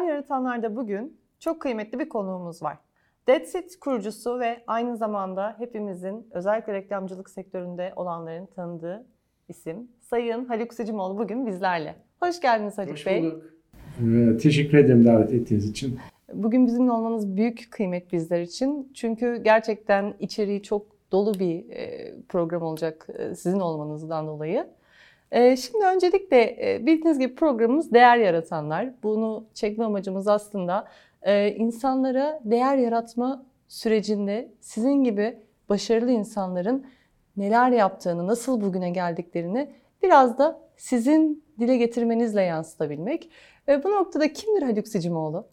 Değer Yaratanlar'da bugün çok kıymetli bir konuğumuz var. Deadsit kurucusu ve aynı zamanda hepimizin özellikle reklamcılık sektöründe olanların tanıdığı isim Sayın Haluk Sicimoğlu bugün bizlerle. Hoş geldiniz Haluk Hoş Bey. bulduk. Ee, teşekkür ederim davet ettiğiniz için. Bugün bizimle olmanız büyük kıymet bizler için. Çünkü gerçekten içeriği çok dolu bir e, program olacak e, sizin olmanızdan dolayı. E, Şimdi öncelikle e, bildiğiniz gibi programımız Değer Yaratanlar. Bunu çekme amacımız aslında e, insanlara değer yaratma sürecinde sizin gibi başarılı insanların neler yaptığını, nasıl bugüne geldiklerini biraz da sizin dile getirmenizle yansıtabilmek. Bu noktada kimdir Haluk Sicimoğlu?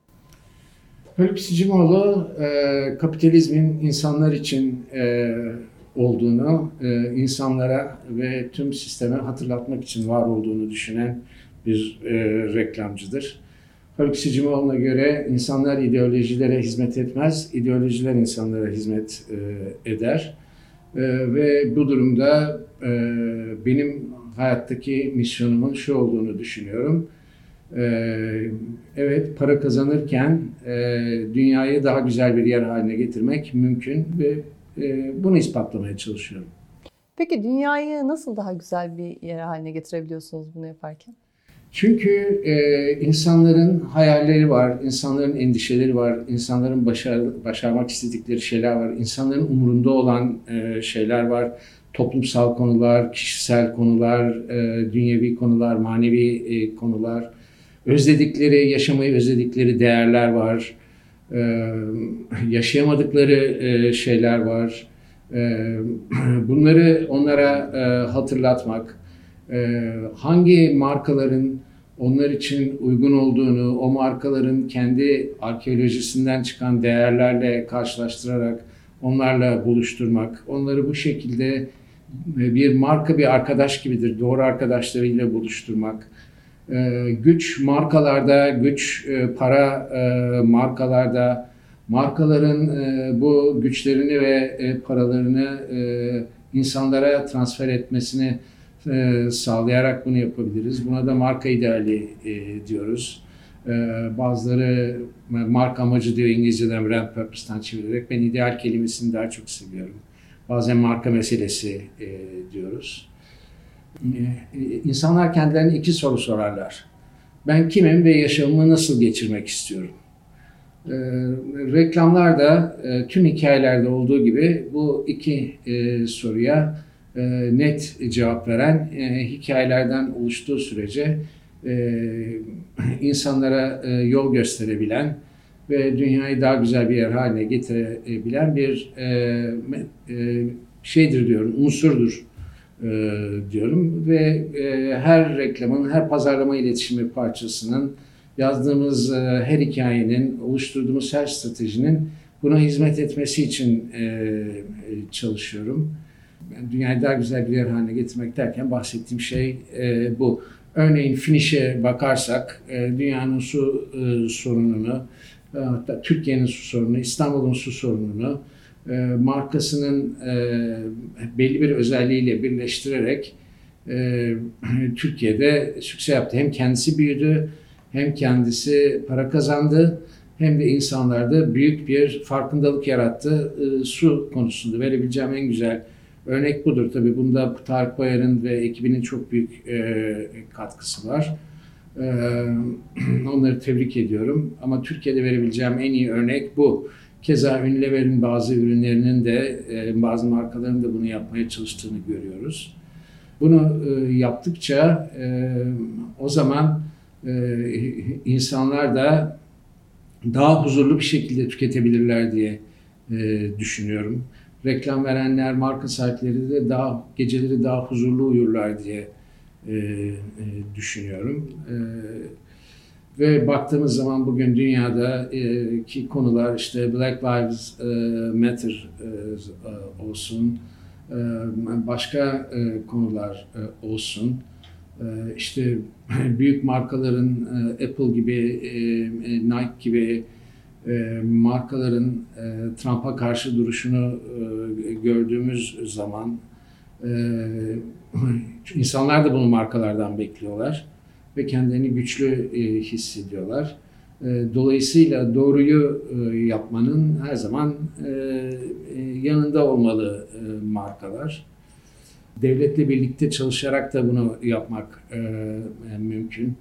Haluk Sicimoğlu e, kapitalizmin insanlar için olduğunu, e, insanlara ve tüm sisteme hatırlatmak için var olduğunu düşünen bir e, reklamcıdır. Haluk Sicimoğlu'na göre insanlar ideolojilere hizmet etmez, ideolojiler insanlara hizmet e, eder. E, ve bu durumda e, benim hayattaki misyonumun şu olduğunu düşünüyorum. Ee, evet para kazanırken e, dünyayı daha güzel bir yer haline getirmek mümkün ve e, bunu ispatlamaya çalışıyorum. Peki dünyayı nasıl daha güzel bir yer haline getirebiliyorsunuz bunu yaparken? Çünkü e, insanların hayalleri var, insanların endişeleri var, insanların başar, başarmak istedikleri şeyler var, insanların umurunda olan e, şeyler var. Toplumsal konular, kişisel konular, e, dünyevi konular, manevi e, konular. Özledikleri, yaşamayı özledikleri değerler var. E, yaşayamadıkları şeyler var. Bunları onlara hatırlatmak, hangi markaların onlar için uygun olduğunu, o markaların kendi arkeolojisinden çıkan değerlerle karşılaştırarak onlarla buluşturmak, onları bu şekilde bir marka bir arkadaş gibidir, doğru arkadaşlarıyla buluşturmak. Ee, güç markalarda, güç e, para e, markalarda, markaların e, bu güçlerini ve paralarını insanlara transfer etmesini sağlayarak bunu yapabiliriz. Buna da marka ideali diyoruz. Bazıları marka amacı diyor İngilizceden brand purpose'tan çevirerek. Ben ideal kelimesini daha çok seviyorum. Bazen marka meselesi diyoruz. Ee, insanlar kendilerine iki soru sorarlar. Ben kimim ve yaşamımı nasıl geçirmek istiyorum? Ee, reklamlarda e, tüm hikayelerde olduğu gibi bu iki e, soruya e, net cevap veren hikayelerden oluştuğu sürece insanlara yol gösterebilen ve dünyayı daha güzel bir yer haline getirebilen bir şeydir diyorum, unsurdur e, diyorum ve e, her reklamın, her pazarlama iletişimi parçasının yazdığımız e, her hikayenin, oluşturduğumuz her stratejinin buna hizmet etmesi için e, e, çalışıyorum. Yani dünyayı daha güzel bir yer haline getirmek derken bahsettiğim şey e, bu. Örneğin Finish'e bakarsak e, dünyanın su e, sorununu, e, hatta Türkiye'nin su sorununu, İstanbul'un su sorununu, e, markasının e, belli bir özelliğiyle birleştirerek e, Türkiye'de sükse yaptı. Hem kendisi büyüdü, hem kendisi para kazandı, hem de insanlarda büyük bir farkındalık yarattı su konusunda. Verebileceğim en güzel örnek budur. Tabii bunda Tarık Bayar'ın ve ekibinin çok büyük katkısı var. Onları tebrik ediyorum. Ama Türkiye'de verebileceğim en iyi örnek bu. Keza Unilever'in bazı ürünlerinin de e, bazı markaların da bunu yapmaya çalıştığını görüyoruz. Bunu e, yaptıkça e, o zaman insanlar da daha huzurlu bir şekilde tüketebilirler diye düşünüyorum. Reklam verenler, marka sahipleri de daha geceleri daha huzurlu uyurlar diye düşünüyorum. Ve baktığımız zaman bugün dünyada e, ki konular işte Black Lives e, Matter e, olsun, e, başka e, konular e, olsun, e, işte büyük markaların e, Apple gibi, e, e, Nike gibi e, markaların e, Trump'a karşı duruşunu e, gördüğümüz zaman e, insanlar da bunu markalardan bekliyorlar ve kendilerini güçlü e, hissediyorlar. Dolayısıyla doğruyu yapmanın her zaman yanında olmalı markalar. Devletle birlikte çalışarak da bunu yapmak mümkün.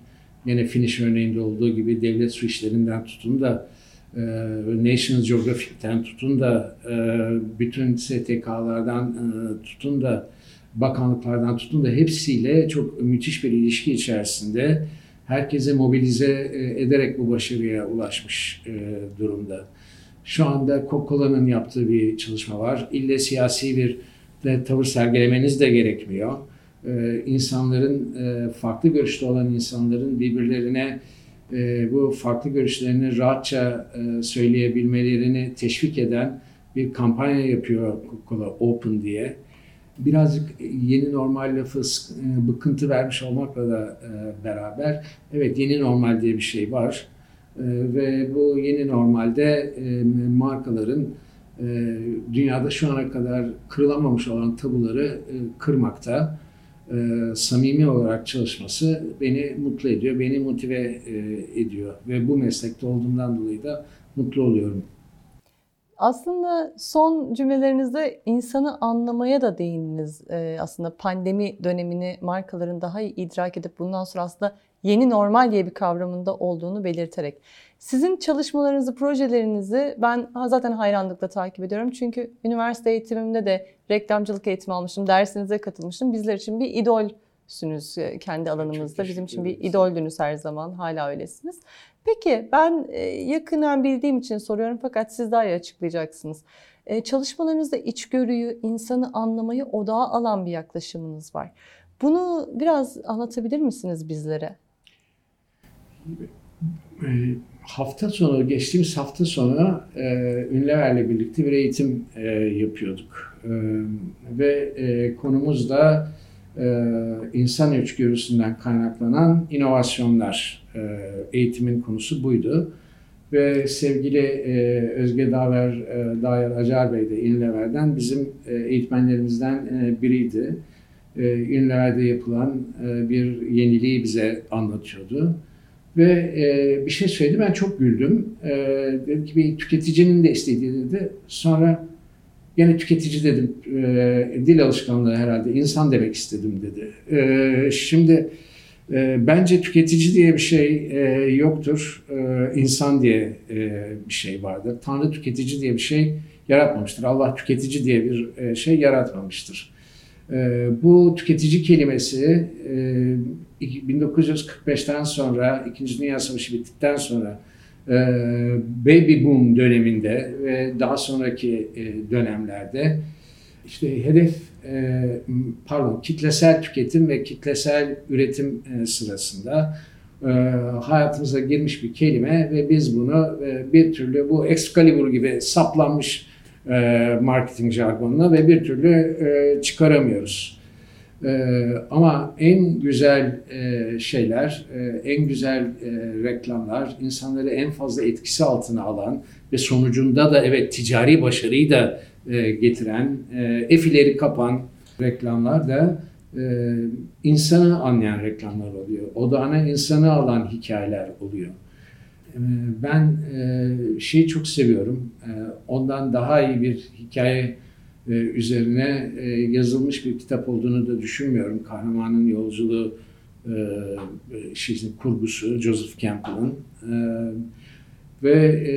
Yine Finish örneğinde olduğu gibi devlet su işlerinden tutun da e, National Geographic'ten tutun da e, bütün STK'lardan e, tutun da bakanlıklardan tutun da hepsiyle çok müthiş bir ilişki içerisinde herkese mobilize ederek bu başarıya ulaşmış durumda. Şu anda Coca-Cola'nın yaptığı bir çalışma var. İlle siyasi bir de tavır sergilemeniz de gerekmiyor. İnsanların, farklı görüşte olan insanların birbirlerine e, bu farklı görüşlerini rahatça e, söyleyebilmelerini teşvik eden bir kampanya yapıyor Coca-Cola Open diye. Birazcık yeni normal lafı e, bıkıntı vermiş olmakla da e, beraber evet yeni normal diye bir şey var. E, ve bu yeni normalde e, markaların e, dünyada şu ana kadar kırılamamış olan tabuları e, kırmakta e, samimi olarak çalışması beni mutlu ediyor, beni motive e, ediyor ve bu meslekte olduğumdan dolayı da mutlu oluyorum. Aslında son cümlelerinizde insanı anlamaya da değindiniz. Ee, aslında pandemi dönemini markaların daha iyi idrak edip bundan sonra aslında yeni normal diye bir kavramında olduğunu belirterek. Sizin çalışmalarınızı, projelerinizi ben zaten hayranlıkla takip ediyorum. Çünkü üniversite eğitimimde de reklamcılık eğitimi almıştım, dersinize katılmıştım. Bizler için bir idolsünüz e, kendi alanımızda. Bizim için bir idoldünüz her zaman, hala öylesiniz. Peki ben e, yakından bildiğim için soruyorum fakat siz daha iyi açıklayacaksınız. E, çalışmalarınızda içgörüyü, insanı anlamayı odağa alan bir yaklaşımınız var. Bunu biraz anlatabilir misiniz bizlere? Hafta sonu, geçtiğimiz hafta sonu e, Ünlever'le birlikte bir eğitim e, yapıyorduk. E, ve e, konumuz da insan içgörüsünden kaynaklanan inovasyonlar. E, eğitimin konusu buydu. Ve sevgili e, Özge Daver, e, Dayer Acar Bey de İnlever'den bizim e, eğitmenlerimizden e, biriydi. E, İnlever'de yapılan e, bir yeniliği bize anlatıyordu. Ve e, bir şey söyledi, ben çok güldüm. E, dedi ki bir tüketicinin de istediği dedi. Sonra yine tüketici dedim, e, dil alışkanlığı herhalde, insan demek istedim dedi. E, şimdi e, bence tüketici diye bir şey e, yoktur, e, insan diye e, bir şey vardır. Tanrı tüketici diye bir şey yaratmamıştır. Allah tüketici diye bir e, şey yaratmamıştır. E, bu tüketici kelimesi e, 1945'ten sonra, İkinci Dünya Savaşı bittikten sonra baby boom döneminde ve daha sonraki e, dönemlerde işte hedef e, pardon kitlesel tüketim ve kitlesel üretim e, sırasında hayatımıza girmiş bir kelime ve biz bunu bir türlü bu Excalibur gibi saplanmış marketing jargonuna ve bir türlü çıkaramıyoruz. E, ama en güzel e, şeyler, e, en güzel e, reklamlar, insanları en fazla etkisi altına alan ve sonucunda da evet ticari başarıyı da e, getiren, e, efileri kapan reklamlar da e, insanı anlayan reklamlar oluyor. Odağına insanı alan hikayeler oluyor. E, ben e, şeyi çok seviyorum. E, ondan daha iyi bir hikaye e, üzerine e, yazılmış bir kitap olduğunu da düşünmüyorum. Kahramanın yolculuğu e, şey, kurgusu Joseph Campbell'ın. E, ve e,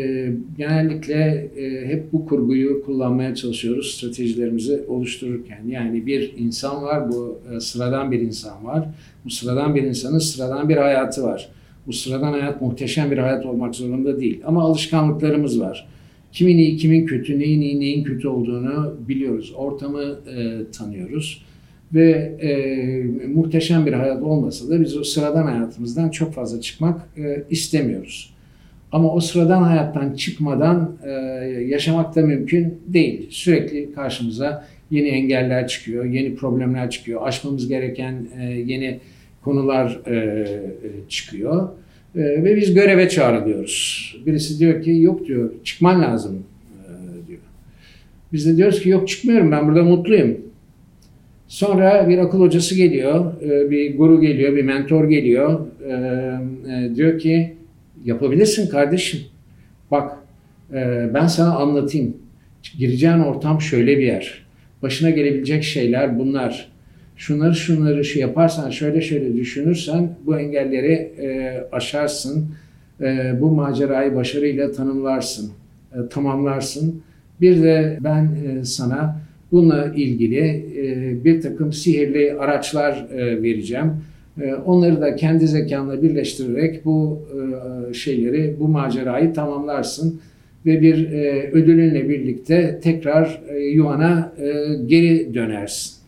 genellikle e, hep bu kurguyu kullanmaya çalışıyoruz stratejilerimizi oluştururken. Yani bir insan var, bu e, sıradan bir insan var. Bu sıradan bir insanın sıradan bir hayatı var. Bu sıradan hayat muhteşem bir hayat olmak zorunda değil. Ama alışkanlıklarımız var. Kimin iyi, kimin kötü, neyin iyi, neyin kötü olduğunu biliyoruz. Ortamı e, tanıyoruz. Ve e, muhteşem bir hayat olmasa da biz o sıradan hayatımızdan çok fazla çıkmak e, istemiyoruz. Ama o sıradan hayattan çıkmadan e, yaşamak da mümkün değil. Sürekli karşımıza yeni engeller çıkıyor, yeni problemler çıkıyor, aşmamız gereken e, yeni konular e, e çıkıyor. E, ve biz göreve çağrılıyoruz. Birisi diyor ki yok diyor, çıkman lazım e, diyor. Biz de diyoruz ki yok çıkmıyorum ben burada mutluyum. Sonra bir akıl hocası geliyor, e, bir guru geliyor, bir mentor geliyor. E, e, diyor ki Yapabilirsin kardeşim. Bak e, ben sana anlatayım. Gireceğin ortam şöyle bir yer. Başına gelebilecek şeyler bunlar. Şunları şunları şu yaparsan şöyle şöyle düşünürsen bu engelleri e, aşarsın. E, bu macerayı başarıyla tanımlarsın, e, tamamlarsın. Bir de ben e, sana bununla ilgili e, bir takım sihirli araçlar e, vereceğim. E, onları da kendi zekanla birleştirerek bu e, şeyleri, bu macerayı tamamlarsın ve bir e, ödülünle birlikte tekrar e, yuvana e, geri dönersin.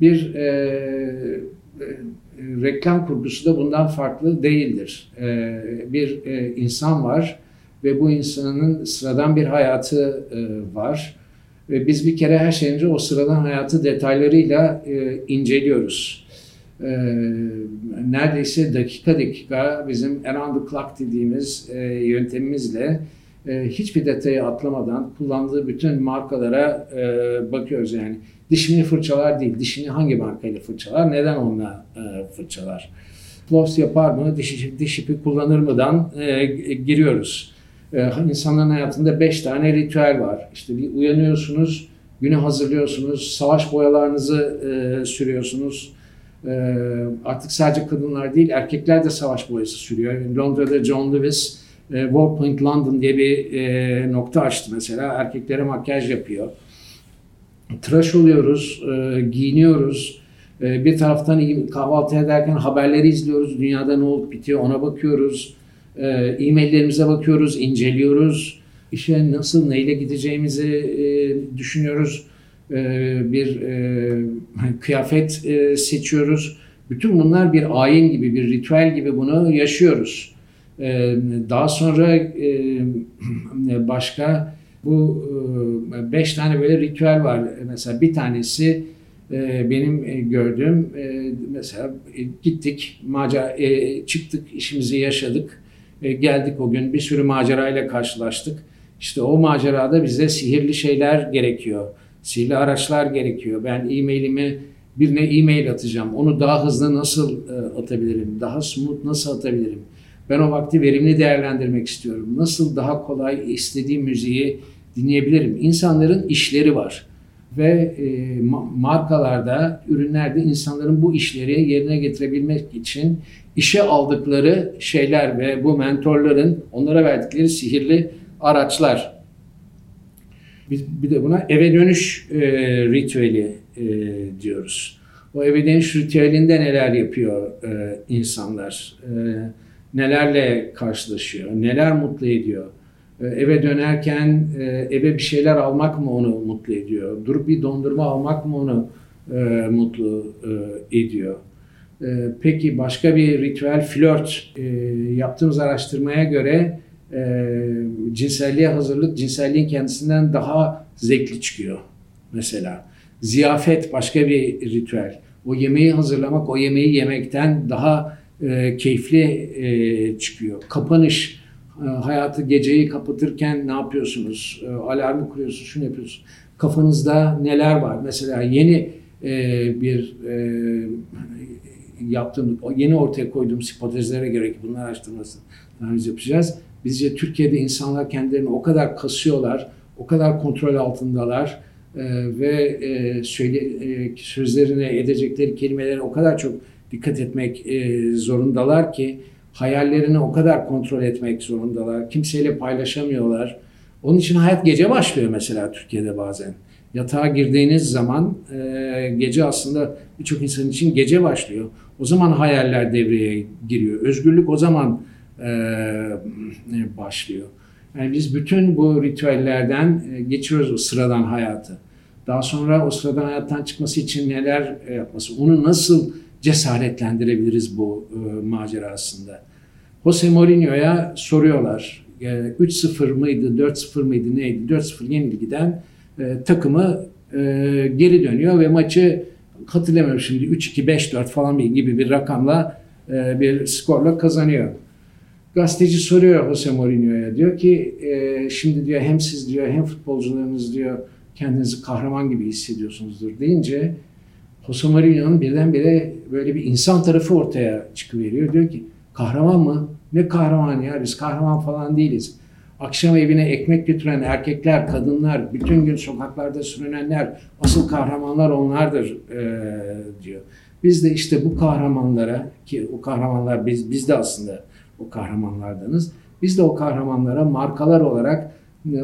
Bir e, e, reklam kurgusu da bundan farklı değildir. E, bir e, insan var ve bu insanın sıradan bir hayatı e, var. Ve biz bir kere her şeyden önce o sıradan hayatı detaylarıyla e, inceliyoruz. E, neredeyse dakika dakika bizim around the clock dediğimiz e, yöntemimizle e, hiçbir detayı atlamadan kullandığı bütün markalara e, bakıyoruz yani. Dişini fırçalar değil, dişini hangi markayla fırçalar, neden onunla e, fırçalar. Floss yapar mı, diş, diş ipi kullanır mıdan e, giriyoruz. E, insanların hayatında beş tane ritüel var. İşte bir uyanıyorsunuz, günü hazırlıyorsunuz, savaş boyalarınızı e, sürüyorsunuz. E, artık sadece kadınlar değil, erkekler de savaş boyası sürüyor. Londra'da John Lewis, e, Warpoint London diye bir e, nokta açtı mesela. Erkeklere makyaj yapıyor. Tıraş oluyoruz, e, giyiniyoruz. E, bir taraftan kahvaltı ederken haberleri izliyoruz. Dünyada ne olup bitiyor ona bakıyoruz. E, e-maillerimize bakıyoruz, inceliyoruz. İşe nasıl, neyle gideceğimizi e, düşünüyoruz. E, bir e, kıyafet e, seçiyoruz. Bütün bunlar bir ayin gibi, bir ritüel gibi bunu yaşıyoruz. E, daha sonra e, başka bu e, beş tane böyle ritüel var. Mesela bir tanesi e, benim e, gördüğüm mesela gittik, macera çıktık, işimizi yaşadık, geldik o gün bir sürü macerayla karşılaştık. İşte o macerada bize sihirli şeyler gerekiyor. Sihirli araçlar gerekiyor. Ben e-mailimi birine e-mail atacağım. Onu daha hızlı nasıl atabilirim? Daha smooth nasıl atabilirim? Ben o vakti verimli değerlendirmek istiyorum. Nasıl daha kolay istediğim müziği dinleyebilirim. İnsanların işleri var ve e, markalarda, ürünlerde insanların bu işleri yerine getirebilmek için işe aldıkları şeyler ve bu mentorların onlara verdikleri sihirli araçlar. Biz bir de buna eve dönüş e, ritüeli e, diyoruz. O eve dönüş ritüelinde neler yapıyor e, insanlar? E, nelerle karşılaşıyor? Neler mutlu ediyor? Ee, eve dönerken e, eve bir şeyler almak mı onu mutlu ediyor? Durup bir dondurma almak mı onu e, mutlu e, ediyor? Peki başka bir ritüel flört yaptığımız araştırmaya göre cinselliğe hazırlık cinselliğin kendisinden daha zevkli çıkıyor mesela. Ziyafet başka bir ritüel. O yemeği hazırlamak o yemeği yemekten daha keyifli çıkıyor. Kapanış ee, hayatı geceyi kapatırken ne yapıyorsunuz? Ee, alarmı kuruyorsunuz, şunu yapıyorsunuz. Kafanızda neler var? Mesela yeni e, bir e, yaptığım, yeni ortaya koyduğum hipotezlere göre ki bunlar araştırmasını analiz yapacağız. Bizce Türkiye'de insanlar kendilerini o kadar kasıyorlar, o kadar kontrol altındalar e, ve söyle, sözlerine edecekleri kelimelere o kadar çok dikkat etmek zorundalar ki hayallerini o kadar kontrol etmek zorundalar. Kimseyle paylaşamıyorlar. Onun için hayat gece başlıyor mesela Türkiye'de bazen. Yatağa girdiğiniz zaman e, gece aslında birçok insan için gece başlıyor. O zaman hayaller devreye giriyor. Özgürlük o zaman e, başlıyor. Yani biz bütün bu ritüellerden e, geçiyoruz o sıradan hayatı. Daha sonra o sıradan hayattan çıkması için neler yapması, onu nasıl cesaretlendirebiliriz bu e, macerasında. Jose Mourinho'ya soruyorlar. E, 3-0 mıydı, 4-0 mıydı, neydi? 4-0 yenilgiden e, takımı e, geri dönüyor ve maçı hatırlamıyorum şimdi 3-2-5-4 falan gibi bir rakamla e, bir skorla kazanıyor. Gazeteci soruyor Jose Mourinho'ya diyor ki e, şimdi diyor hem siz diyor hem futbolcularınız diyor kendinizi kahraman gibi hissediyorsunuzdur deyince Jose Mourinho'nun birdenbire böyle bir insan tarafı ortaya çıkıveriyor. Diyor ki kahraman mı? Ne kahraman ya biz kahraman falan değiliz. Akşam evine ekmek götüren erkekler, kadınlar, bütün gün sokaklarda sürünenler, asıl kahramanlar onlardır e, diyor. Biz de işte bu kahramanlara ki o kahramanlar biz, biz de aslında o kahramanlardanız. Biz de o kahramanlara markalar olarak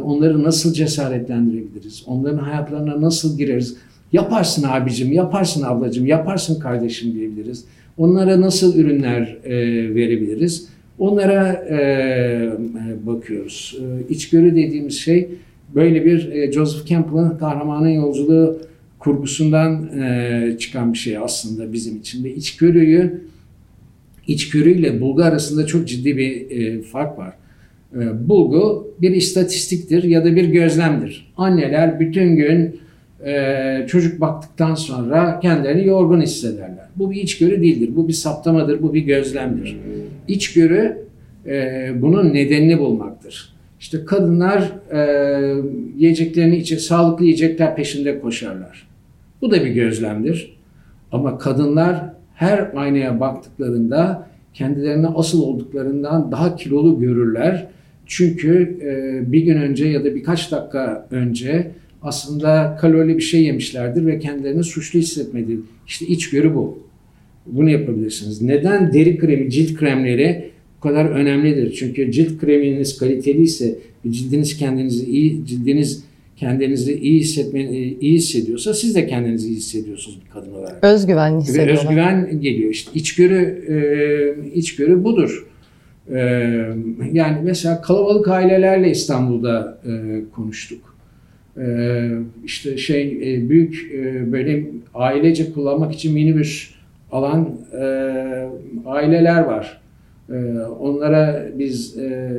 onları nasıl cesaretlendirebiliriz? Onların hayatlarına nasıl gireriz? Yaparsın abicim, yaparsın ablacım, yaparsın kardeşim diyebiliriz. Onlara nasıl ürünler e, verebiliriz? Onlara e, e bakıyoruz. E, içgörü dediğimiz şey böyle bir e, Joseph Campbell'ın kahramanın yolculuğu kurgusundan e, çıkan bir şey aslında bizim için de. İçgörüyü, içgörüyle bulgu arasında çok ciddi bir e, fark var. E, bulgu bir istatistiktir ya da bir gözlemdir. Anneler bütün gün e, çocuk baktıktan sonra kendilerini yorgun hissederler. Bu bir içgörü değildir. Bu bir saptamadır, bu bir gözlemdir. İçgörü e, bunun nedenini bulmaktır. İşte kadınlar e, yiyeceklerini içe, sağlıklı yiyecekler peşinde koşarlar. Bu da bir gözlemdir. Ama kadınlar her aynaya baktıklarında kendilerine asıl olduklarından daha kilolu görürler. Çünkü e, bir gün önce ya da birkaç dakika önce aslında kalorili bir şey yemişlerdir ve kendilerini suçlu hissetmedi. İşte içgörü bu. Bunu yapabilirsiniz. Neden deri kremi, cilt kremleri bu kadar önemlidir? Çünkü cilt kreminiz kaliteli ise cildiniz kendinizi iyi, cildiniz kendinizi iyi hissetme, iyi hissediyorsa siz de kendinizi iyi hissediyorsunuz bir kadın olarak. Özgüven hissediyorlar. Ve özgüven geliyor. İşte içgörü, e, içgörü budur. E, yani mesela kalabalık ailelerle İstanbul'da e, konuştuk. E, işte şey e, büyük böyle ailece kullanmak için minibüs alan e, aileler var. E, onlara biz e,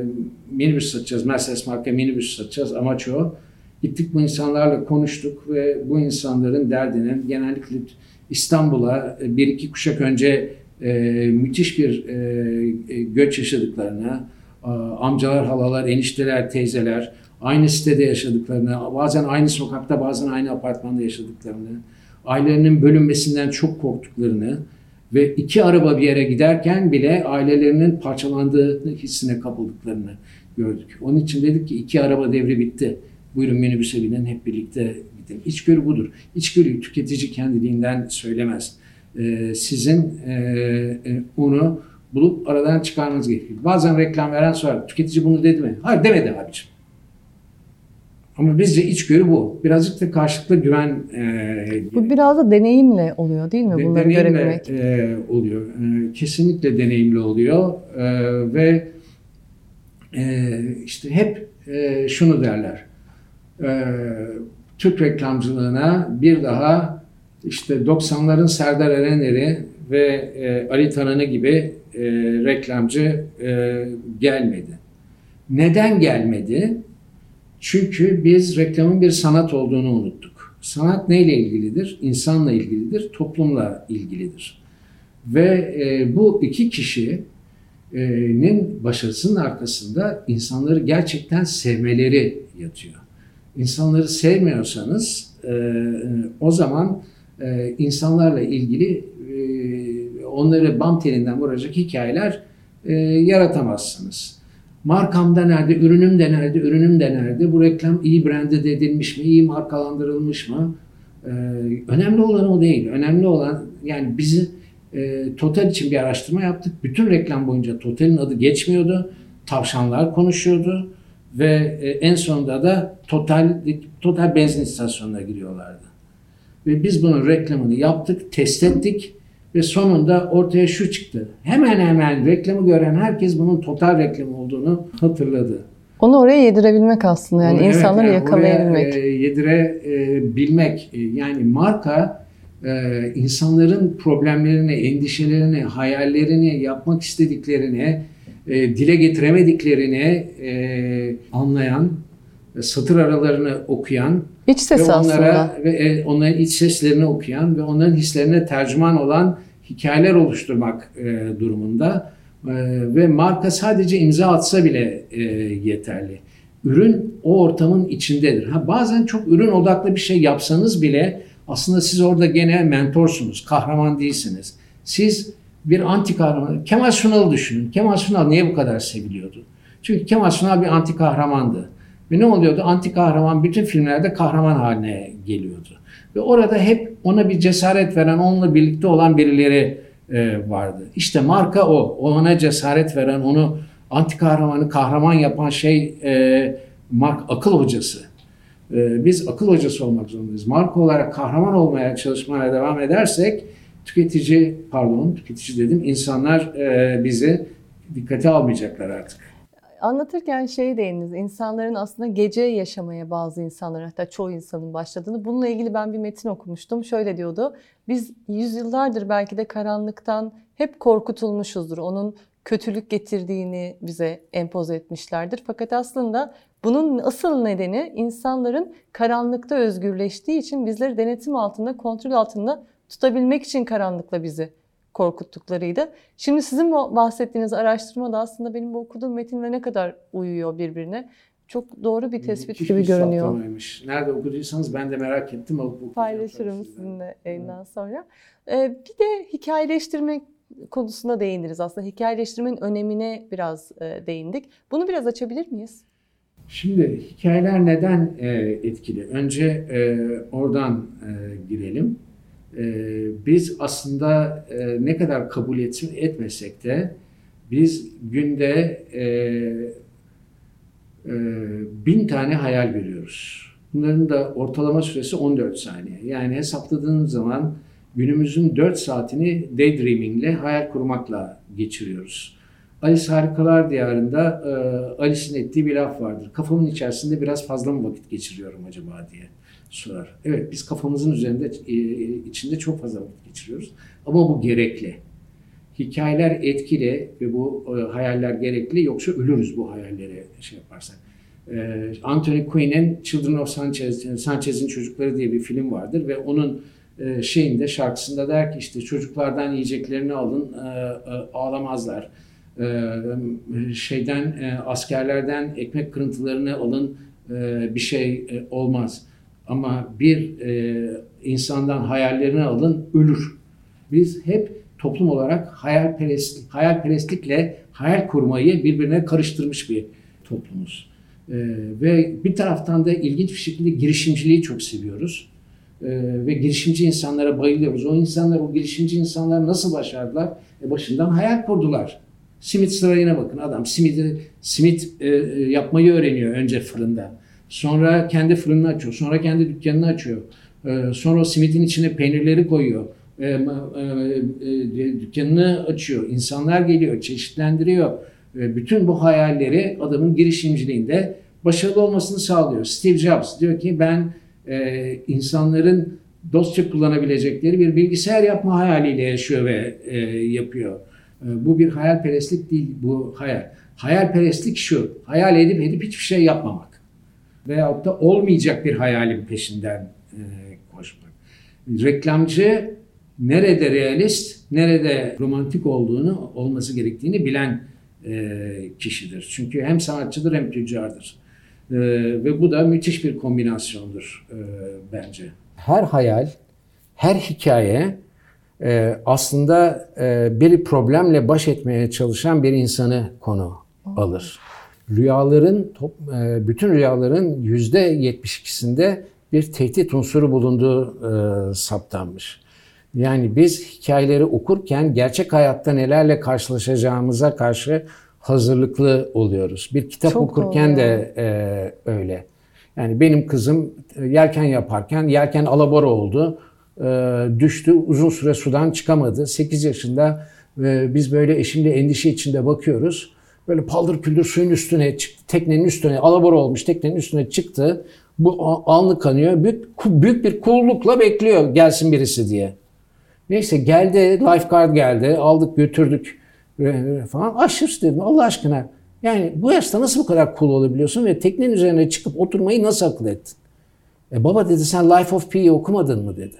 minibüs satacağız, Mercedes marka minibüs satacağız. Amaç o. Gittik bu insanlarla konuştuk ve bu insanların derdinin genellikle İstanbul'a bir iki kuşak önce e, müthiş bir e, göç yaşadıklarını, e, amcalar, halalar, enişteler, teyzeler aynı sitede yaşadıklarını, bazen aynı sokakta, bazen aynı apartmanda yaşadıklarını, ailelerinin bölünmesinden çok korktuklarını ve iki araba bir yere giderken bile ailelerinin parçalandığı hissine kapıldıklarını gördük. Onun için dedik ki iki araba devri bitti. Buyurun minibüse binin hep birlikte gidin. İçgörü budur. İçgörüyü tüketici kendiliğinden söylemez. Ee, sizin e, onu bulup aradan çıkarmanız gerekiyor. Bazen reklam veren sorar. Tüketici bunu dedi mi? Hayır demedi abicim. Ama bizce içgörü bu. Birazcık da karşılıklı güven e, Bu biraz da deneyimle oluyor değil mi? Bunları deneyimle, görebilmek. E, oluyor. E, kesinlikle deneyimli oluyor. E, ve e, işte hep e, şunu derler e, Türk reklamcılığına bir daha işte 90'ların Serdar Erener'i ve e, Ali Tanan'ı gibi e, reklamcı e, gelmedi. Neden gelmedi? Çünkü biz reklamın bir sanat olduğunu unuttuk. Sanat neyle ilgilidir? İnsanla ilgilidir, toplumla ilgilidir. Ve e, bu iki kişinin başarısının arkasında insanları gerçekten sevmeleri yatıyor insanları sevmiyorsanız e, o zaman e, insanlarla ilgili e, onları bam telinden vuracak hikayeler e, yaratamazsınız. Markam da nerede, ürünüm de nerede, ürünüm de nerede, bu reklam iyi branded edilmiş mi, iyi markalandırılmış mı? E, önemli olan o değil. Önemli olan yani bizi e, Total için bir araştırma yaptık. Bütün reklam boyunca Total'in adı geçmiyordu. Tavşanlar konuşuyordu ve e, en sonunda da total total benzin istasyonuna giriyorlardı. Ve biz bunun reklamını yaptık, test ettik ve sonunda ortaya şu çıktı. Hemen hemen reklamı gören herkes bunun total reklam olduğunu hatırladı. Onu oraya yedirebilmek aslında yani Onu, insanları evet, yani yakalayabilmek. Oraya, e, yedirebilmek. E, yani marka e, insanların problemlerini, endişelerini, hayallerini, yapmak istediklerini e, dile getiremediklerini e, anlayan, satır aralarını okuyan iç ses ve onlara aslında. ve e, onların iç seslerini okuyan ve onların hislerine tercüman olan hikayeler oluşturmak e, durumunda e, ve marka sadece imza atsa bile e, yeterli. Ürün o ortamın içindedir. Ha, bazen çok ürün odaklı bir şey yapsanız bile aslında siz orada gene mentorsunuz, kahraman değilsiniz. Siz bir anti kahraman. Kemal Sunal'ı düşünün. Kemal Sunal niye bu kadar seviliyordu? Çünkü Kemal Sunal bir anti kahramandı. Ve ne oluyordu? Anti kahraman bütün filmlerde kahraman haline geliyordu. Ve orada hep ona bir cesaret veren, onunla birlikte olan birileri e, vardı. İşte marka o. Ona cesaret veren, onu anti kahramanı kahraman yapan şey e, Mark akıl hocası. E, biz akıl hocası olmak zorundayız. Marka olarak kahraman olmaya çalışmaya devam edersek tüketici, pardon tüketici dedim, insanlar e, bizi dikkate almayacaklar artık. Anlatırken şey değindiniz, insanların aslında gece yaşamaya bazı insanlar hatta çoğu insanın başladığını. Bununla ilgili ben bir metin okumuştum. Şöyle diyordu, biz yüzyıllardır belki de karanlıktan hep korkutulmuşuzdur. Onun kötülük getirdiğini bize empoze etmişlerdir. Fakat aslında bunun asıl nedeni insanların karanlıkta özgürleştiği için bizleri denetim altında, kontrol altında tutabilmek için karanlıkla bizi korkuttuklarıydı. Şimdi sizin bahsettiğiniz araştırma da aslında benim bu okuduğum metinle ne kadar uyuyor birbirine. Çok doğru bir tespit gibi görünüyor. Nerede okuduysanız ben de merak ettim. Alıp Paylaşırım sizinle. yayından sonra. Ee, bir de hikayeleştirme konusunda değindiniz aslında. Hikayeleştirmenin önemine biraz e, değindik. Bunu biraz açabilir miyiz? Şimdi hikayeler neden e, etkili? Önce e, oradan e, girelim. E, biz aslında e, ne kadar kabul etsin etmesek de biz günde e, e, bin tane hayal görüyoruz. Bunların da ortalama süresi 14 saniye. Yani hesapladığınız zaman günümüzün 4 saatini daydreaming ile hayal kurmakla geçiriyoruz. Alice Harikalar Diyarı'nda Alice'in ettiği bir laf vardır. Kafamın içerisinde biraz fazla mı vakit geçiriyorum acaba diye sorar. Evet biz kafamızın üzerinde e, içinde çok fazla vakit geçiriyoruz. Ama bu gerekli. Hikayeler etkili ve bu e, hayaller gerekli yoksa ölürüz bu hayallere şey yaparsak. E, Anthony Quinn'in Children of Sanchez, Sanchez'in Çocukları diye bir film vardır ve onun şeyinde şarkısında der ki işte çocuklardan yiyeceklerini alın ağlamazlar. Şeyden askerlerden ekmek kırıntılarını alın bir şey olmaz. Ama bir e, insandan hayallerini alın ölür. Biz hep toplum olarak hayalperest, hayalperestlikle hayal kurmayı birbirine karıştırmış bir toplumuz. E, ve bir taraftan da ilginç bir şekilde girişimciliği çok seviyoruz. E, ve girişimci insanlara bayılıyoruz. O insanlar, o girişimci insanlar nasıl başardılar? E, başından hayal kurdular. Simit sırayına bakın. Adam simidi, simit e, yapmayı öğreniyor önce fırında. Sonra kendi fırını açıyor. Sonra kendi dükkanını açıyor. E, sonra o simitin içine peynirleri koyuyor. E, e, e, dükkanını açıyor. İnsanlar geliyor, çeşitlendiriyor. E, bütün bu hayalleri adamın girişimciliğinde başarılı olmasını sağlıyor. Steve Jobs diyor ki ben e, insanların dostça kullanabilecekleri bir bilgisayar yapma hayaliyle yaşıyor ve yapıyor. E, bu bir hayalperestlik değil, bu hayal. Hayalperestlik şu, hayal edip edip hiçbir şey yapmamak. Veyahut da olmayacak bir hayalin peşinden e, koşmak. Reklamcı nerede realist, nerede romantik olduğunu, olması gerektiğini bilen e, kişidir. Çünkü hem sanatçıdır hem tüccardır. E, ve bu da müthiş bir kombinasyondur e, bence. Her hayal, her hikaye e, aslında e, bir problemle baş etmeye çalışan bir insanı konu alır. Rüyaların, e, bütün rüyaların yüzde 72'sinde bir tehdit unsuru bulunduğu e, saptanmış. Yani biz hikayeleri okurken gerçek hayatta nelerle karşılaşacağımıza karşı hazırlıklı oluyoruz. Bir kitap Çok okurken doğru. de e, öyle. Yani benim kızım yelken yaparken yelken alabora oldu. E, düştü. Uzun süre sudan çıkamadı. 8 yaşında e, biz böyle eşimle endişe içinde bakıyoruz. Böyle paldır küldür suyun üstüne çıktı. Teknenin üstüne alabora olmuş teknenin üstüne çıktı. Bu a- alnı kanıyor. Büyük, büyük bir kullukla bekliyor gelsin birisi diye. Neyse geldi, lifeguard geldi, aldık götürdük e, falan. Aşırı dedim Allah aşkına. Yani bu yaşta nasıl bu kadar cool olabiliyorsun ve teknenin üzerine çıkıp oturmayı nasıl akıl ettin? E baba dedi sen Life of Pi'yi okumadın mı dedi.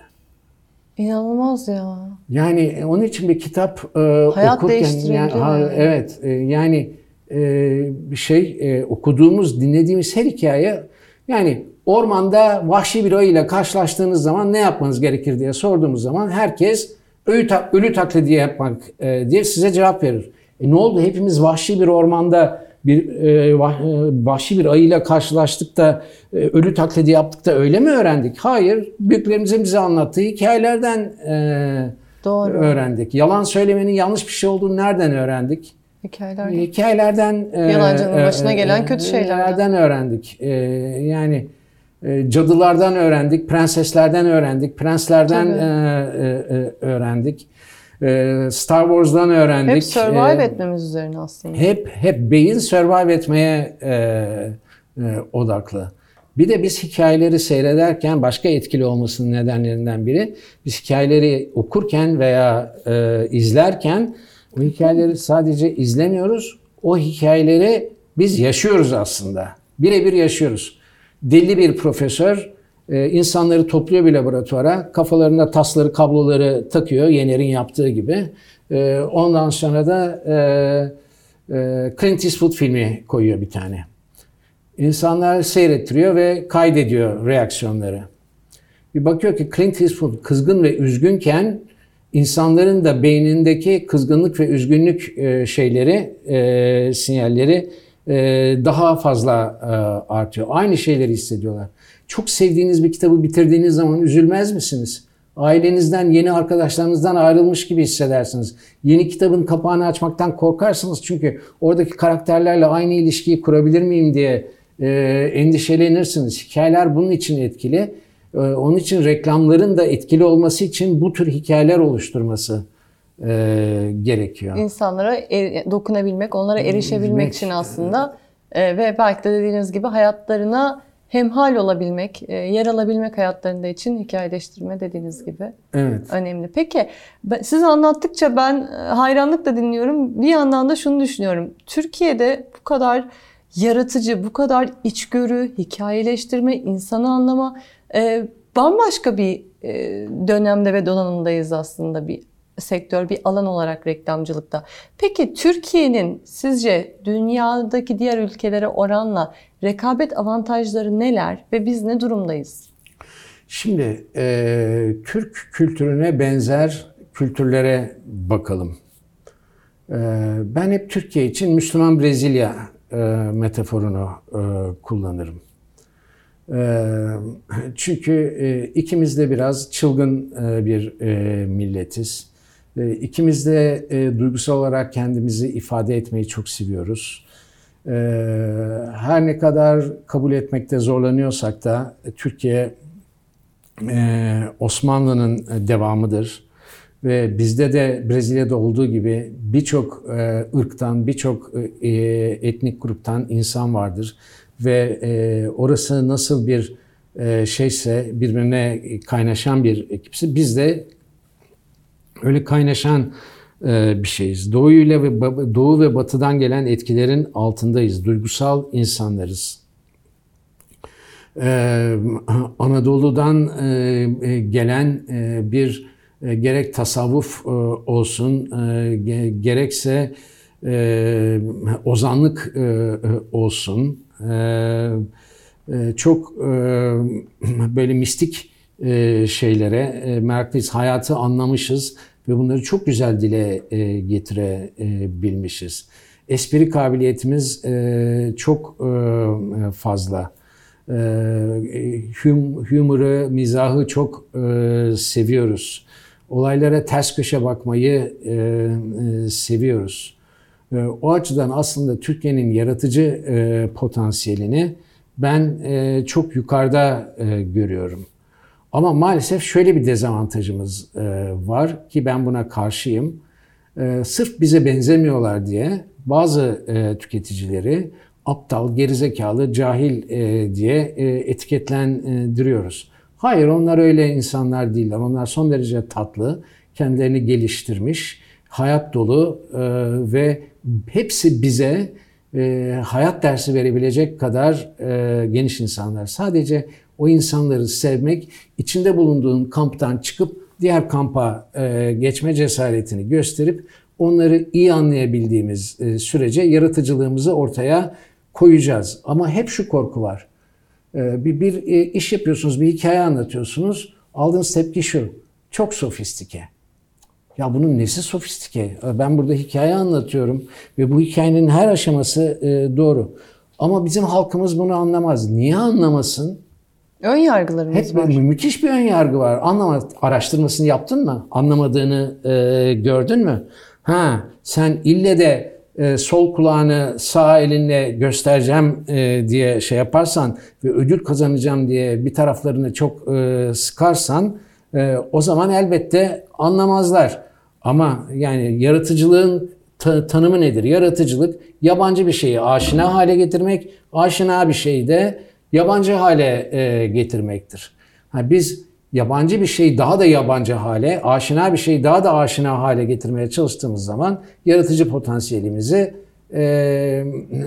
İnanılmaz ya. Yani e, onun için bir kitap e, Hayat okurken yani, ha, yani. evet e, yani e, bir şey e, okuduğumuz, dinlediğimiz her hikaye yani ormanda vahşi bir ayıyla karşılaştığınız zaman ne yapmanız gerekir diye sorduğumuz zaman herkes ölü, ta- ölü taklidi yapmak e, diye size cevap verir. E ne oldu? Hepimiz vahşi bir ormanda bir e, e, vahşi bir ayıyla karşılaştık da e, ölü taklidi yaptık da öyle mi öğrendik? Hayır. Büyüklerimizin bize anlattığı hikayelerden e, Doğru. öğrendik. Yalan söylemenin yanlış bir şey olduğunu nereden öğrendik? Hikayeler. Hikayelerden e, Yalancının başına gelen kötü şeylerden. Öğrendik? E, yani e, cadılardan öğrendik, prenseslerden öğrendik, prenslerden e, e, e, öğrendik. E, Star Wars'dan öğrendik. Hep survive E, etmemiz üzerine aslında. hep hep beyin survive etmeye e, e, odaklı. Bir de biz hikayeleri seyrederken başka etkili olmasının nedenlerinden biri biz hikayeleri okurken veya e, izlerken o hikayeleri sadece izlemiyoruz. O hikayeleri biz yaşıyoruz aslında. Birebir yaşıyoruz. Deli bir profesör e, insanları topluyor bir laboratuvara. Kafalarına tasları, kabloları takıyor Yener'in yaptığı gibi. E, ondan sonra da e, e, Clint Eastwood filmi koyuyor bir tane. İnsanlar seyrettiriyor ve kaydediyor reaksiyonları. Bir bakıyor ki Clint Eastwood kızgın ve üzgünken insanların da beynindeki kızgınlık ve üzgünlük e, şeyleri, sinyalleri daha fazla artıyor. Aynı şeyleri hissediyorlar. Çok sevdiğiniz bir kitabı bitirdiğiniz zaman üzülmez misiniz? Ailenizden, yeni arkadaşlarınızdan ayrılmış gibi hissedersiniz. Yeni kitabın kapağını açmaktan korkarsınız çünkü oradaki karakterlerle aynı ilişkiyi kurabilir miyim diye e, endişelenirsiniz. Hikayeler bunun için etkili. E, onun için reklamların da etkili olması için bu tür hikayeler oluşturması e, gerekiyor. İnsanlara er- dokunabilmek, onlara erişebilmek Bilmek. için aslında e, ve belki de dediğiniz gibi hayatlarına hemhal olabilmek, e, yer alabilmek hayatlarında için hikayeleştirme dediğiniz gibi Evet. önemli. Peki ben- siz anlattıkça ben e, hayranlıkla dinliyorum. Bir yandan da şunu düşünüyorum. Türkiye'de bu kadar yaratıcı, bu kadar içgörü, hikayeleştirme, insanı anlama e, bambaşka bir e, dönemde ve donanımdayız aslında bir sektör, bir alan olarak reklamcılıkta. Peki Türkiye'nin sizce dünyadaki diğer ülkelere oranla rekabet avantajları neler ve biz ne durumdayız? Şimdi e, Türk kültürüne benzer kültürlere bakalım. E, ben hep Türkiye için Müslüman Brezilya e, metaforunu e, kullanırım. E, çünkü e, ikimiz de biraz çılgın e, bir milletiz. E, de e, duygusal olarak kendimizi ifade etmeyi çok seviyoruz. E, her ne kadar kabul etmekte zorlanıyorsak da e, Türkiye ee, Osmanlı'nın devamıdır. Ve bizde de Brezilya'da olduğu gibi birçok e, ırktan, birçok e, etnik gruptan insan vardır. Ve e, orası nasıl bir e, şeyse birbirine kaynaşan bir ekipse biz de öyle kaynaşan e, bir şeyiz. Doğuyla ve Doğu ve Batı'dan gelen etkilerin altındayız. Duygusal insanlarız. Ee, Anadolu'dan e, e, gelen e, bir e, gerek tasavvuf e, olsun e, ge- gerekse e, ozanlık e, e, olsun e, e, çok e, böyle mistik e, şeylere e, meraklıyız. Hayatı anlamışız ve bunları çok güzel dile e, getirebilmişiz. Espri kabiliyetimiz e, çok e, fazla. Ee, hum, humor'ı, mizahı çok e, seviyoruz. Olaylara ters köşe bakmayı e, e, seviyoruz. E, o açıdan aslında Türkiye'nin yaratıcı e, potansiyelini ben e, çok yukarıda e, görüyorum. Ama maalesef şöyle bir dezavantajımız e, var ki ben buna karşıyım. E, sırf bize benzemiyorlar diye bazı e, tüketicileri aptal, gerizekalı, cahil diye etiketlendiriyoruz. Hayır onlar öyle insanlar değiller. Onlar son derece tatlı, kendilerini geliştirmiş, hayat dolu ve hepsi bize hayat dersi verebilecek kadar geniş insanlar. Sadece o insanları sevmek, içinde bulunduğun kamptan çıkıp diğer kampa e, geçme cesaretini gösterip onları iyi anlayabildiğimiz e, sürece yaratıcılığımızı ortaya koyacağız. Ama hep şu korku var. E, bir, bir e, iş yapıyorsunuz, bir hikaye anlatıyorsunuz. Aldığınız tepki şu. Çok sofistike. Ya bunun nesi sofistike? Ben burada hikaye anlatıyorum ve bu hikayenin her aşaması e, doğru. Ama bizim halkımız bunu anlamaz. Niye anlamasın? Ön yargılarımız Hep var. mü- müthiş bir ön yargı var. Anlama araştırmasını yaptın mı? Anlamadığını e, gördün mü? Ha, sen ille de e, sol kulağını sağ elinle göstereceğim e, diye şey yaparsan ve ödül kazanacağım diye bir taraflarını çok e, sıkarsan e, o zaman elbette anlamazlar. Ama yani yaratıcılığın ta- tanımı nedir? Yaratıcılık yabancı bir şeyi aşina hale getirmek, aşina bir şeyi de yabancı hale e, getirmektir. Ha, biz yabancı bir şeyi daha da yabancı hale, aşina bir şeyi daha da aşina hale getirmeye çalıştığımız zaman yaratıcı potansiyelimizi e,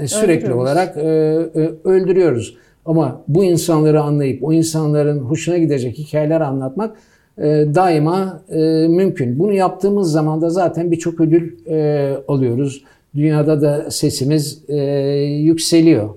sürekli Öldürüyoruz. olarak e, e, öldürüyoruz. Ama bu insanları anlayıp o insanların hoşuna gidecek hikayeler anlatmak e, daima e, mümkün. Bunu yaptığımız zaman da zaten birçok ödül e, alıyoruz. Dünyada da sesimiz e, yükseliyor.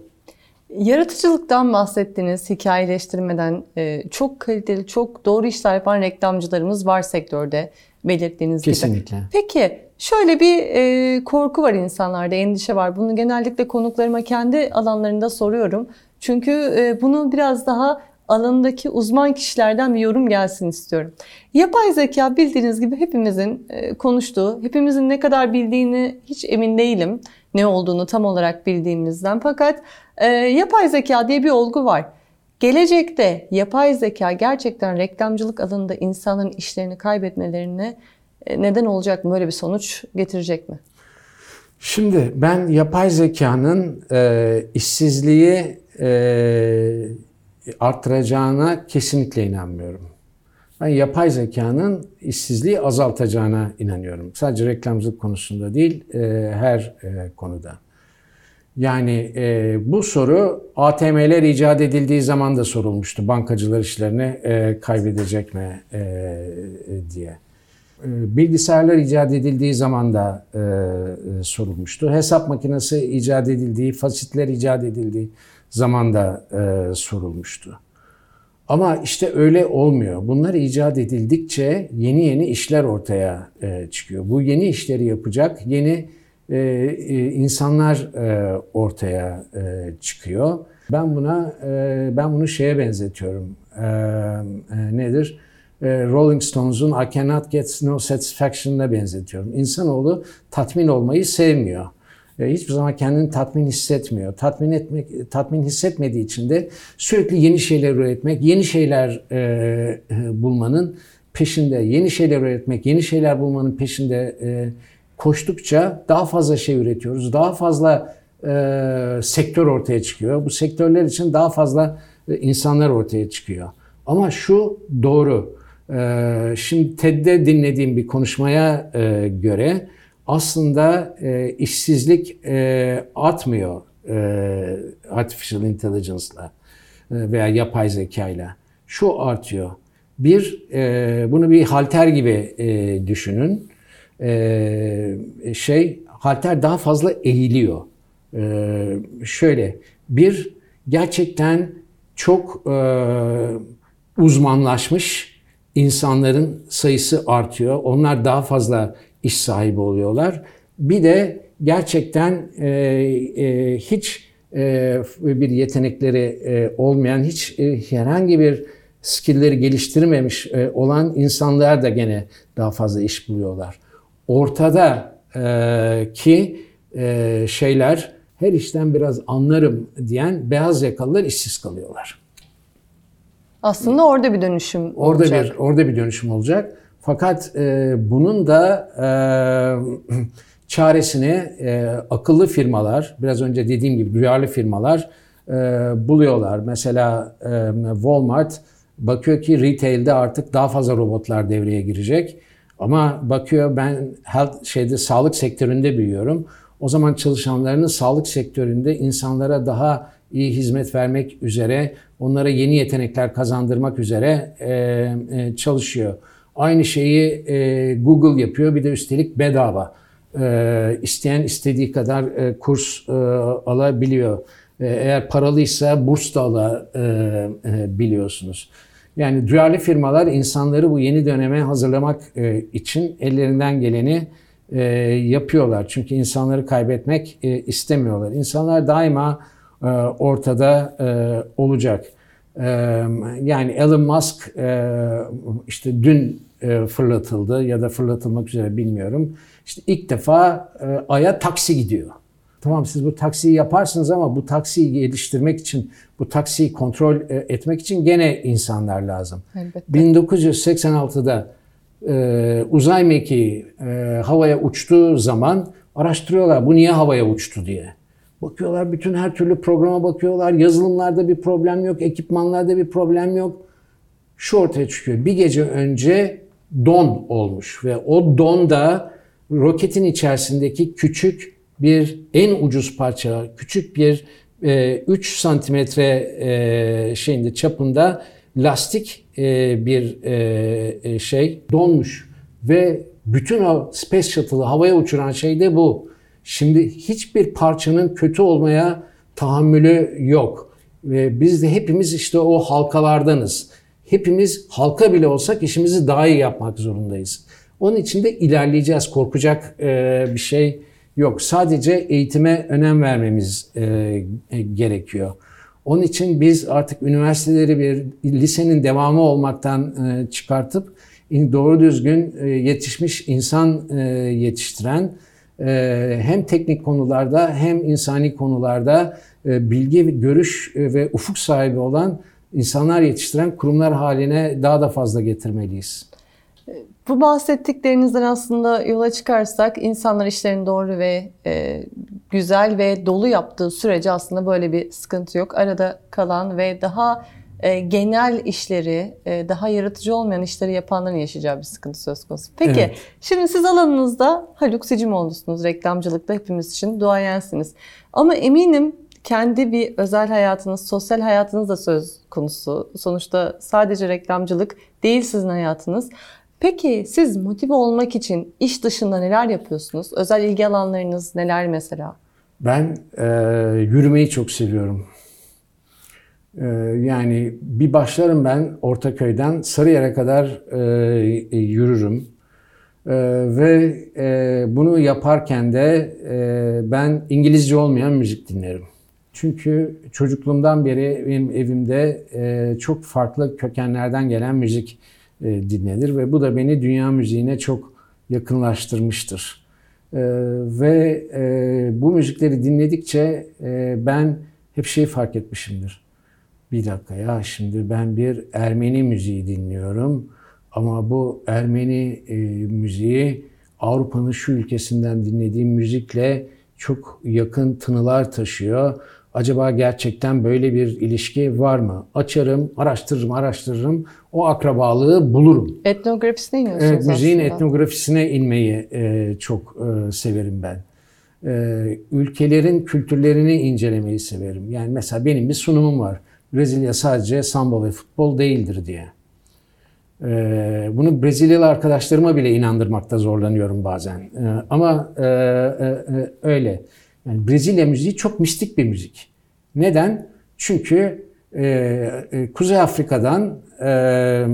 Yaratıcılıktan bahsettiniz, hikayeleştirmeden e, çok kaliteli, çok doğru işler yapan reklamcılarımız var sektörde belirttiğiniz gibi. Kesinlikle. Peki şöyle bir e, korku var insanlarda, endişe var. Bunu genellikle konuklarıma kendi alanlarında soruyorum. Çünkü e, bunu biraz daha alanındaki uzman kişilerden bir yorum gelsin istiyorum. Yapay zeka bildiğiniz gibi hepimizin e, konuştuğu, hepimizin ne kadar bildiğini hiç emin değilim. Ne olduğunu tam olarak bildiğimizden. Fakat e, yapay zeka diye bir olgu var. Gelecekte yapay zeka gerçekten reklamcılık alanında insanların işlerini kaybetmelerine e, neden olacak mı? Böyle bir sonuç getirecek mi? Şimdi ben yapay zekanın e, işsizliği e, arttıracağına kesinlikle inanmıyorum. Ben yapay zekanın işsizliği azaltacağına inanıyorum. Sadece reklamcılık konusunda değil, e, her e, konuda. Yani e, bu soru ATM'ler icat edildiği zaman da sorulmuştu. Bankacılar işlerini e, kaybedecek mi e, e, diye. E, Bilgisayarlar icat edildiği zaman da e, e, sorulmuştu. Hesap makinesi icat edildiği, fasitler icat edildiği zaman da e, sorulmuştu. Ama işte öyle olmuyor. Bunlar icat edildikçe yeni yeni işler ortaya e, çıkıyor. Bu yeni işleri yapacak yeni e, e, insanlar e, ortaya e, çıkıyor. Ben buna e, ben bunu şeye benzetiyorum. E, e, nedir? E, Rolling Stones'un I Cannot Get No Satisfaction'ına benzetiyorum. İnsanoğlu tatmin olmayı sevmiyor. E, hiçbir zaman kendini tatmin hissetmiyor. Tatmin etmek, tatmin hissetmediği için de sürekli yeni şeyler üretmek, yeni şeyler e, e, bulmanın peşinde, yeni şeyler üretmek, yeni şeyler bulmanın peşinde e, koştukça daha fazla şey üretiyoruz, daha fazla e, sektör ortaya çıkıyor. Bu sektörler için daha fazla e, insanlar ortaya çıkıyor. Ama şu doğru. E, şimdi TED'de dinlediğim bir konuşmaya e, göre aslında e, işsizlik e, artmıyor e, artificial intelligence'la e, veya yapay zekayla. Şu artıyor. Bir, e, bunu bir halter gibi e, düşünün. E, şey, halter daha fazla eğiliyor. E, şöyle, bir, gerçekten çok e, uzmanlaşmış insanların sayısı artıyor. Onlar daha fazla iş sahibi oluyorlar. Bir de gerçekten e, e, hiç e, bir yetenekleri e, olmayan, hiç e, herhangi bir skillleri geliştirmemiş e, olan insanlar da gene daha fazla iş buluyorlar. Ortada e, ki e, şeyler her işten biraz anlarım diyen beyaz yakalılar işsiz kalıyorlar. Aslında orada bir dönüşüm Orada olacak. bir orada bir dönüşüm olacak. Fakat e, bunun da e, çaresini e, akıllı firmalar, biraz önce dediğim gibi duyarlı firmalar e, buluyorlar. Mesela e, Walmart bakıyor ki retail'de artık daha fazla robotlar devreye girecek. Ama bakıyor ben health şeyde sağlık sektöründe büyüyorum. O zaman çalışanlarını sağlık sektöründe insanlara daha iyi hizmet vermek üzere, onlara yeni yetenekler kazandırmak üzere e, e, çalışıyor. Aynı şeyi e, Google yapıyor. Bir de üstelik bedava. E, isteyen istediği kadar e, kurs e, alabiliyor. E, eğer paralıysa burs da alabiliyorsunuz. Yani duyarlı firmalar insanları bu yeni döneme hazırlamak e, için ellerinden geleni e, yapıyorlar. Çünkü insanları kaybetmek e, istemiyorlar. İnsanlar daima e, ortada e, olacak. E, yani Elon Musk e, işte dün e, fırlatıldı ya da fırlatılmak üzere bilmiyorum. İşte ilk defa e, Ay'a taksi gidiyor. Tamam siz bu taksiyi yaparsınız ama bu taksiyi geliştirmek için, bu taksiyi kontrol e, etmek için gene insanlar lazım. Elbette. 1986'da e, uzay mekiği e, havaya uçtuğu zaman araştırıyorlar bu niye havaya uçtu diye. Bakıyorlar bütün her türlü programa bakıyorlar. Yazılımlarda bir problem yok, ekipmanlarda bir problem yok. Şu ortaya çıkıyor. Bir gece önce don olmuş ve o don da roketin içerisindeki küçük bir en ucuz parça, küçük bir e, 3 santimetre e, şeyinde çapında lastik e, bir e, e, şey donmuş ve bütün o Space Shuttle'ı havaya uçuran şey de bu. Şimdi hiçbir parçanın kötü olmaya tahammülü yok. Ve biz de hepimiz işte o halkalardanız. Hepimiz halka bile olsak işimizi daha iyi yapmak zorundayız. Onun için de ilerleyeceğiz. Korkacak e, bir şey yok. Sadece eğitime önem vermemiz e, e, gerekiyor. Onun için biz artık üniversiteleri bir lisenin devamı olmaktan çıkartıp doğru düzgün yetişmiş insan yetiştiren hem teknik konularda hem insani konularda bilgi, görüş ve ufuk sahibi olan insanlar yetiştiren kurumlar haline daha da fazla getirmeliyiz. Bu bahsettiklerinizden aslında yola çıkarsak insanlar işlerini doğru ve e, güzel ve dolu yaptığı sürece aslında böyle bir sıkıntı yok. Arada kalan ve daha e, genel işleri, e, daha yaratıcı olmayan işleri yapanların yaşayacağı bir sıkıntı söz konusu. Peki evet. şimdi siz alanınızda Haluk Sicimoğlu'sunuz. Reklamcılıkta hepimiz için duayensiniz. Ama eminim kendi bir özel hayatınız, sosyal hayatınız da söz konusu. Sonuçta sadece reklamcılık değil sizin hayatınız. Peki siz motive olmak için iş dışında neler yapıyorsunuz? Özel ilgi alanlarınız neler mesela? Ben e, yürümeyi çok seviyorum. E, yani bir başlarım ben Ortaköy'den Sarıyer'e kadar e, yürürüm. E, ve e, bunu yaparken de e, ben İngilizce olmayan müzik dinlerim. Çünkü çocukluğumdan beri benim evimde e, çok farklı kökenlerden gelen müzik e, dinlenir ve bu da beni dünya müziğine çok yakınlaştırmıştır. E, ve bu müzikleri dinledikçe ben hep şey fark etmişimdir. Bir dakika ya şimdi ben bir Ermeni müziği dinliyorum ama bu Ermeni müziği Avrupa'nın şu ülkesinden dinlediğim müzikle çok yakın tınılar taşıyor. Acaba gerçekten böyle bir ilişki var mı? Açarım, araştırırım, araştırırım. O akrabalığı bulurum. Etnografisine iniyorsunuz evet, Müziğin aslında. etnografisine inmeyi e, çok e, severim ben. E, ülkelerin kültürlerini incelemeyi severim. Yani mesela benim bir sunumum var. Brezilya sadece samba ve futbol değildir diye. E, bunu Brezilyalı arkadaşlarıma bile inandırmakta zorlanıyorum bazen. E, ama e, e, e, öyle. Yani Brezilya müziği çok mistik bir müzik. Neden? Çünkü e, e, Kuzey Afrika'dan e,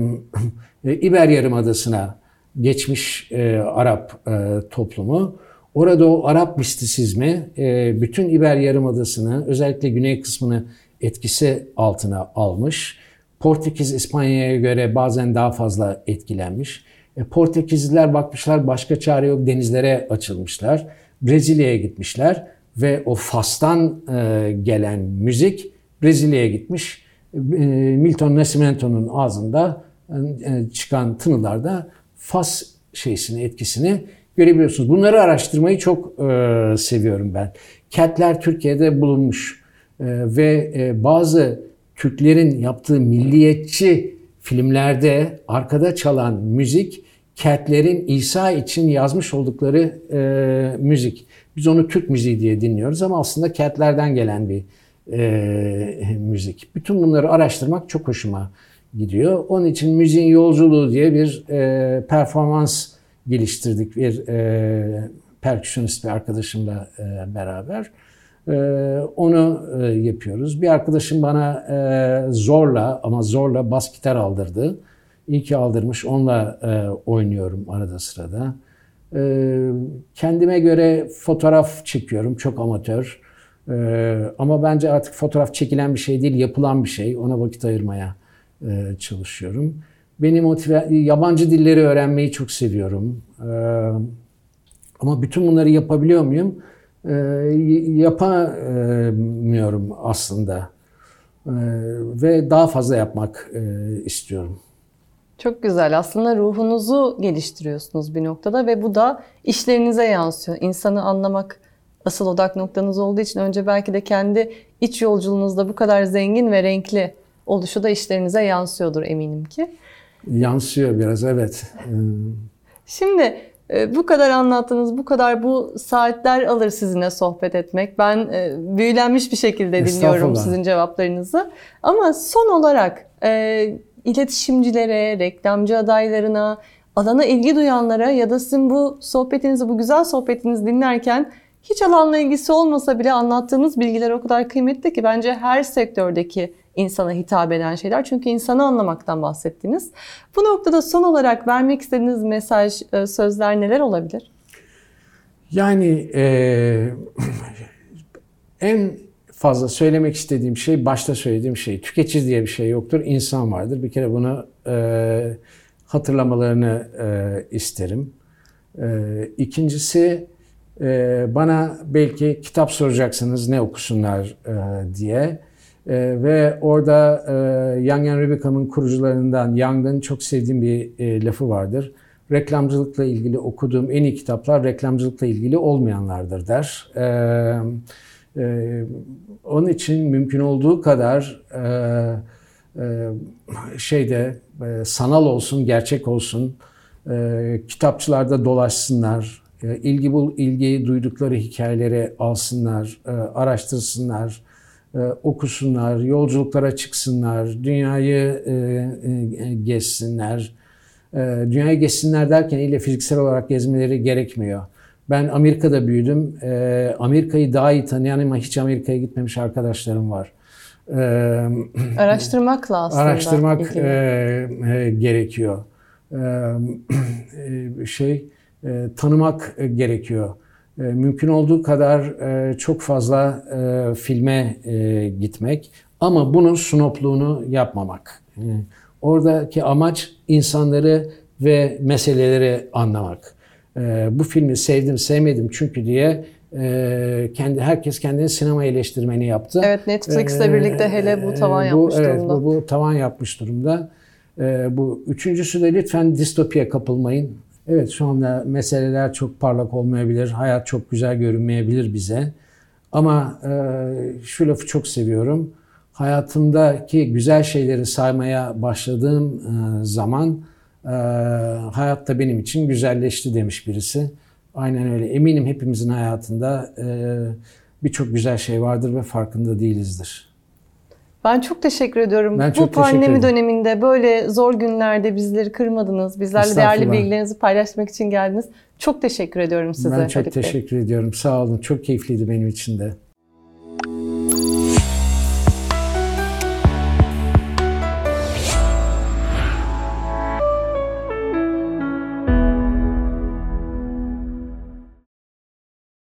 İber Yarımadası'na geçmiş e, Arap e, toplumu. Orada o Arap mistisizmi e, bütün İber Yarımadası'nı özellikle güney kısmını etkisi altına almış. Portekiz İspanya'ya göre bazen daha fazla etkilenmiş. E, Portekizliler bakmışlar başka çare yok denizlere açılmışlar. Brezilya'ya gitmişler ve o Fas'tan e, gelen müzik Brezilya'ya gitmiş. E, Milton Nascimento'nun ağzında e, çıkan tınılarda Fas şeysini, etkisini görebiliyorsunuz. Bunları araştırmayı çok e, seviyorum ben. Ketler Türkiye'de bulunmuş e, ve e, bazı Türklerin yaptığı milliyetçi filmlerde arkada çalan müzik Keltlerin İsa için yazmış oldukları e, müzik. Biz onu Türk müziği diye dinliyoruz ama aslında Keltlerden gelen bir e, müzik. Bütün bunları araştırmak çok hoşuma gidiyor. Onun için müziğin yolculuğu diye bir e, performans geliştirdik bir e, perküsyonist bir arkadaşımla e, beraber. Onu yapıyoruz. Bir arkadaşım bana zorla ama zorla bas gitar aldırdı. İyi ki aldırmış. Onunla oynuyorum arada sırada. Kendime göre fotoğraf çekiyorum. Çok amatör. Ama bence artık fotoğraf çekilen bir şey değil, yapılan bir şey. Ona vakit ayırmaya çalışıyorum. Beni motive, yabancı dilleri öğrenmeyi çok seviyorum. Ama bütün bunları yapabiliyor muyum? Yapamıyorum aslında. Ve daha fazla yapmak istiyorum. Çok güzel. Aslında ruhunuzu geliştiriyorsunuz bir noktada ve bu da işlerinize yansıyor. İnsanı anlamak asıl odak noktanız olduğu için önce belki de kendi iç yolculuğunuzda bu kadar zengin ve renkli oluşu da işlerinize yansıyordur eminim ki. Yansıyor biraz evet. Şimdi e, bu kadar anlattınız, bu kadar bu saatler alır sizinle sohbet etmek. Ben e, büyülenmiş bir şekilde dinliyorum sizin cevaplarınızı. Ama son olarak e, iletişimcilere, reklamcı adaylarına, alana ilgi duyanlara ya da sizin bu sohbetinizi, bu güzel sohbetinizi dinlerken hiç alanla ilgisi olmasa bile anlattığımız bilgiler o kadar kıymetli ki bence her sektördeki insana hitap eden şeyler. Çünkü insanı anlamaktan bahsettiniz. Bu noktada son olarak vermek istediğiniz mesaj, e, sözler neler olabilir? Yani e, en fazla söylemek istediğim şey, başta söylediğim şey, tüketici diye bir şey yoktur, insan vardır. Bir kere bunu e, hatırlamalarını e, isterim. E, ikincisi, e, bana belki kitap soracaksınız ne okusunlar e, diye. E, ve orada e, Young and Rebeca'nın kurucularından Young'ın çok sevdiğim bir e, lafı vardır. Reklamcılıkla ilgili okuduğum en iyi kitaplar reklamcılıkla ilgili olmayanlardır der. E, e, onun için mümkün olduğu kadar e, e, şeyde e, sanal olsun, gerçek olsun, e, kitapçılarda dolaşsınlar, e, ilgi bul ilgi duydukları hikayeleri alsınlar, e, araştırsınlar, e, okusunlar, yolculuklara çıksınlar, dünyayı gezsinler. Dünyayı gezsinler derken ile fiziksel olarak gezmeleri gerekmiyor. Ben Amerika'da büyüdüm. Amerika'yı daha iyi tanıyan ama hiç Amerika'ya gitmemiş arkadaşlarım var. Araştırmakla aslında. Araştırmak gerekiyor. Şey e, tanımak e, gerekiyor. E, mümkün olduğu kadar e, çok fazla e, filme e, gitmek ama bunun snopluğunu yapmamak. E, oradaki amaç insanları ve meseleleri anlamak. E, bu filmi sevdim sevmedim çünkü diye e, kendi herkes kendini sinema eleştirmeni yaptı. Evet Netflix'le e, birlikte hele bu tavan e, yapmış bu, durumda. Evet bu, bu tavan yapmış durumda. E, bu üçüncüsü de lütfen distopya kapılmayın. Evet şu anda meseleler çok parlak olmayabilir, hayat çok güzel görünmeyebilir bize. Ama e, şu lafı çok seviyorum. Hayatımdaki güzel şeyleri saymaya başladığım e, zaman e, hayat da benim için güzelleşti demiş birisi. Aynen öyle. Eminim hepimizin hayatında e, birçok güzel şey vardır ve farkında değilizdir. Ben çok teşekkür ediyorum. Ben çok Bu pandemi döneminde böyle zor günlerde bizleri kırmadınız. Bizlerle değerli bilgilerinizi paylaşmak için geldiniz. Çok teşekkür ediyorum size. Ben çok teşekkür ediyorum. Sağ olun. Çok keyifliydi benim için de.